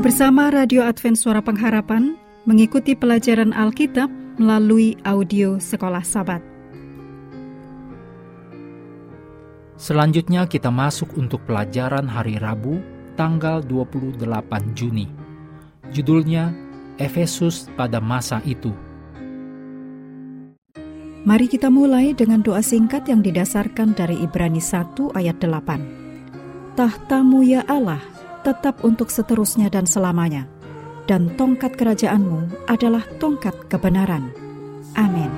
Mari bersama Radio Advent Suara Pengharapan mengikuti pelajaran Alkitab melalui audio Sekolah Sabat. Selanjutnya kita masuk untuk pelajaran hari Rabu tanggal 28 Juni. Judulnya Efesus pada masa itu. Mari kita mulai dengan doa singkat yang didasarkan dari Ibrani 1 ayat 8. Tahtamu ya Allah tetap untuk seterusnya dan selamanya, dan tongkat kerajaanmu adalah tongkat kebenaran. Amin.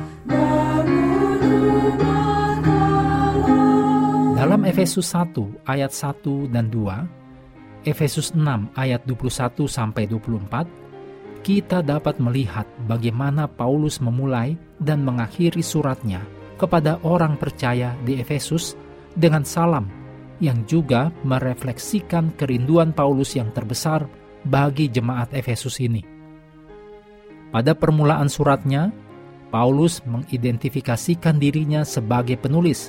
Dalam Efesus 1 ayat 1 dan 2, Efesus 6 ayat 21 sampai 24, kita dapat melihat bagaimana Paulus memulai dan mengakhiri suratnya kepada orang percaya di Efesus dengan salam yang juga merefleksikan kerinduan Paulus yang terbesar bagi jemaat Efesus ini. Pada permulaan suratnya, Paulus mengidentifikasikan dirinya sebagai penulis.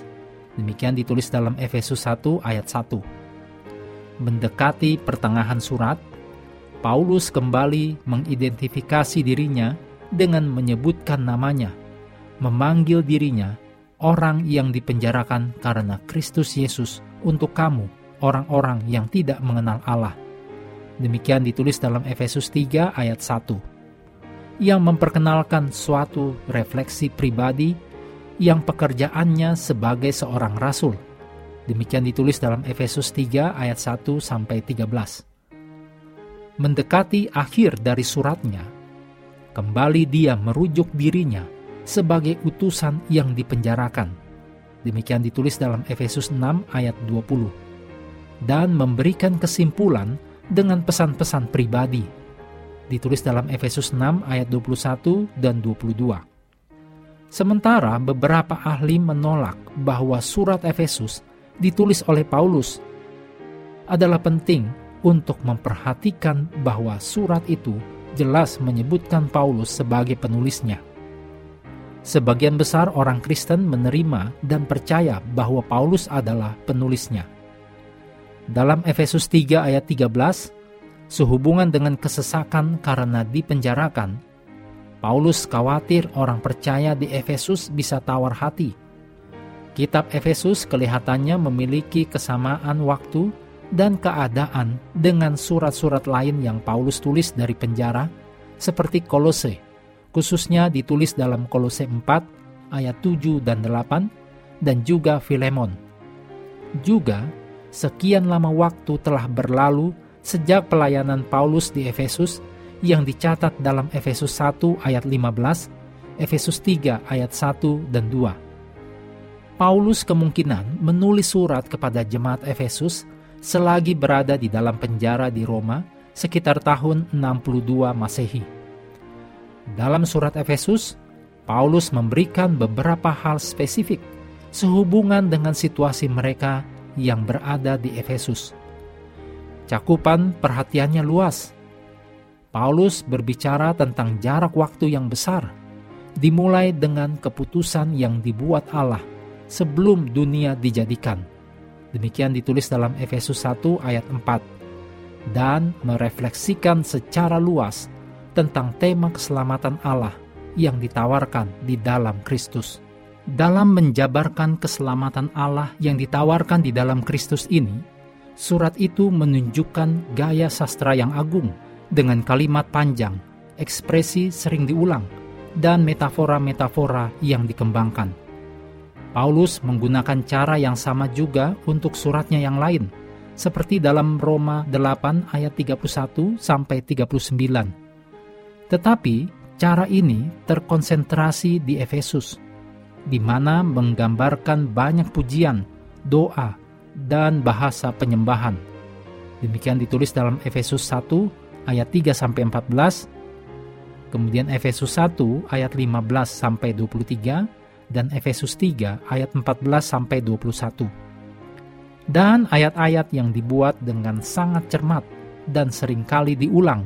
Demikian ditulis dalam Efesus 1 ayat 1. Mendekati pertengahan surat, Paulus kembali mengidentifikasi dirinya dengan menyebutkan namanya, memanggil dirinya orang yang dipenjarakan karena Kristus Yesus untuk kamu, orang-orang yang tidak mengenal Allah. Demikian ditulis dalam Efesus 3 ayat 1. Yang memperkenalkan suatu refleksi pribadi yang pekerjaannya sebagai seorang rasul. Demikian ditulis dalam Efesus 3 ayat 1 sampai 13. Mendekati akhir dari suratnya, kembali dia merujuk dirinya sebagai utusan yang dipenjarakan. Demikian ditulis dalam Efesus 6 ayat 20. Dan memberikan kesimpulan dengan pesan-pesan pribadi. Ditulis dalam Efesus 6 ayat 21 dan 22. Sementara beberapa ahli menolak bahwa surat Efesus ditulis oleh Paulus adalah penting untuk memperhatikan bahwa surat itu jelas menyebutkan Paulus sebagai penulisnya. Sebagian besar orang Kristen menerima dan percaya bahwa Paulus adalah penulisnya. Dalam Efesus 3 ayat 13, sehubungan dengan kesesakan karena dipenjarakan, Paulus khawatir orang percaya di Efesus bisa tawar hati. Kitab Efesus kelihatannya memiliki kesamaan waktu dan keadaan dengan surat-surat lain yang Paulus tulis dari penjara, seperti Kolose khususnya ditulis dalam Kolose 4 ayat 7 dan 8 dan juga Filemon. Juga sekian lama waktu telah berlalu sejak pelayanan Paulus di Efesus yang dicatat dalam Efesus 1 ayat 15, Efesus 3 ayat 1 dan 2. Paulus kemungkinan menulis surat kepada jemaat Efesus selagi berada di dalam penjara di Roma sekitar tahun 62 Masehi. Dalam surat Efesus, Paulus memberikan beberapa hal spesifik sehubungan dengan situasi mereka yang berada di Efesus. Cakupan perhatiannya luas. Paulus berbicara tentang jarak waktu yang besar, dimulai dengan keputusan yang dibuat Allah sebelum dunia dijadikan. Demikian ditulis dalam Efesus 1 ayat 4 dan merefleksikan secara luas tentang tema keselamatan Allah yang ditawarkan di dalam Kristus. Dalam menjabarkan keselamatan Allah yang ditawarkan di dalam Kristus ini, surat itu menunjukkan gaya sastra yang agung dengan kalimat panjang, ekspresi sering diulang, dan metafora-metafora yang dikembangkan. Paulus menggunakan cara yang sama juga untuk suratnya yang lain, seperti dalam Roma 8 ayat 31 sampai 39 tetapi cara ini terkonsentrasi di Efesus, di mana menggambarkan banyak pujian, doa, dan bahasa penyembahan. Demikian ditulis dalam Efesus 1 ayat 3 sampai 14, kemudian Efesus 1 ayat 15 sampai 23 dan Efesus 3 ayat 14 sampai 21. Dan ayat-ayat yang dibuat dengan sangat cermat dan sering kali diulang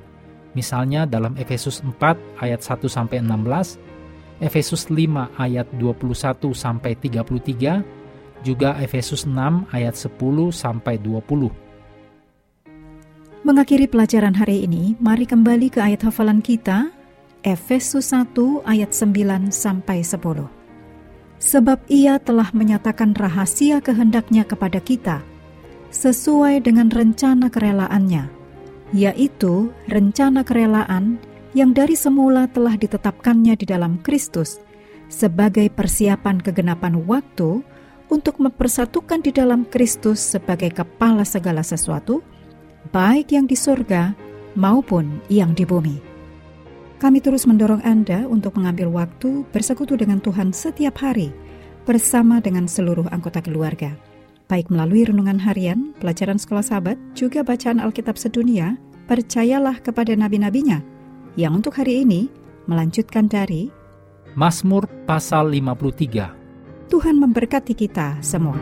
Misalnya dalam Efesus 4 ayat 1 sampai 16, Efesus 5 ayat 21 sampai 33, juga Efesus 6 ayat 10 sampai 20. Mengakhiri pelajaran hari ini, mari kembali ke ayat hafalan kita, Efesus 1 ayat 9 sampai 10. Sebab ia telah menyatakan rahasia kehendaknya kepada kita, sesuai dengan rencana kerelaannya, yaitu rencana kerelaan yang dari semula telah ditetapkannya di dalam Kristus sebagai persiapan kegenapan waktu untuk mempersatukan di dalam Kristus sebagai kepala segala sesuatu, baik yang di surga maupun yang di bumi. Kami terus mendorong Anda untuk mengambil waktu bersekutu dengan Tuhan setiap hari bersama dengan seluruh anggota keluarga. Baik melalui renungan harian, pelajaran sekolah sahabat, juga bacaan Alkitab sedunia, percayalah kepada nabi-nabinya, yang untuk hari ini melanjutkan dari Mazmur pasal 53. Tuhan memberkati kita semua.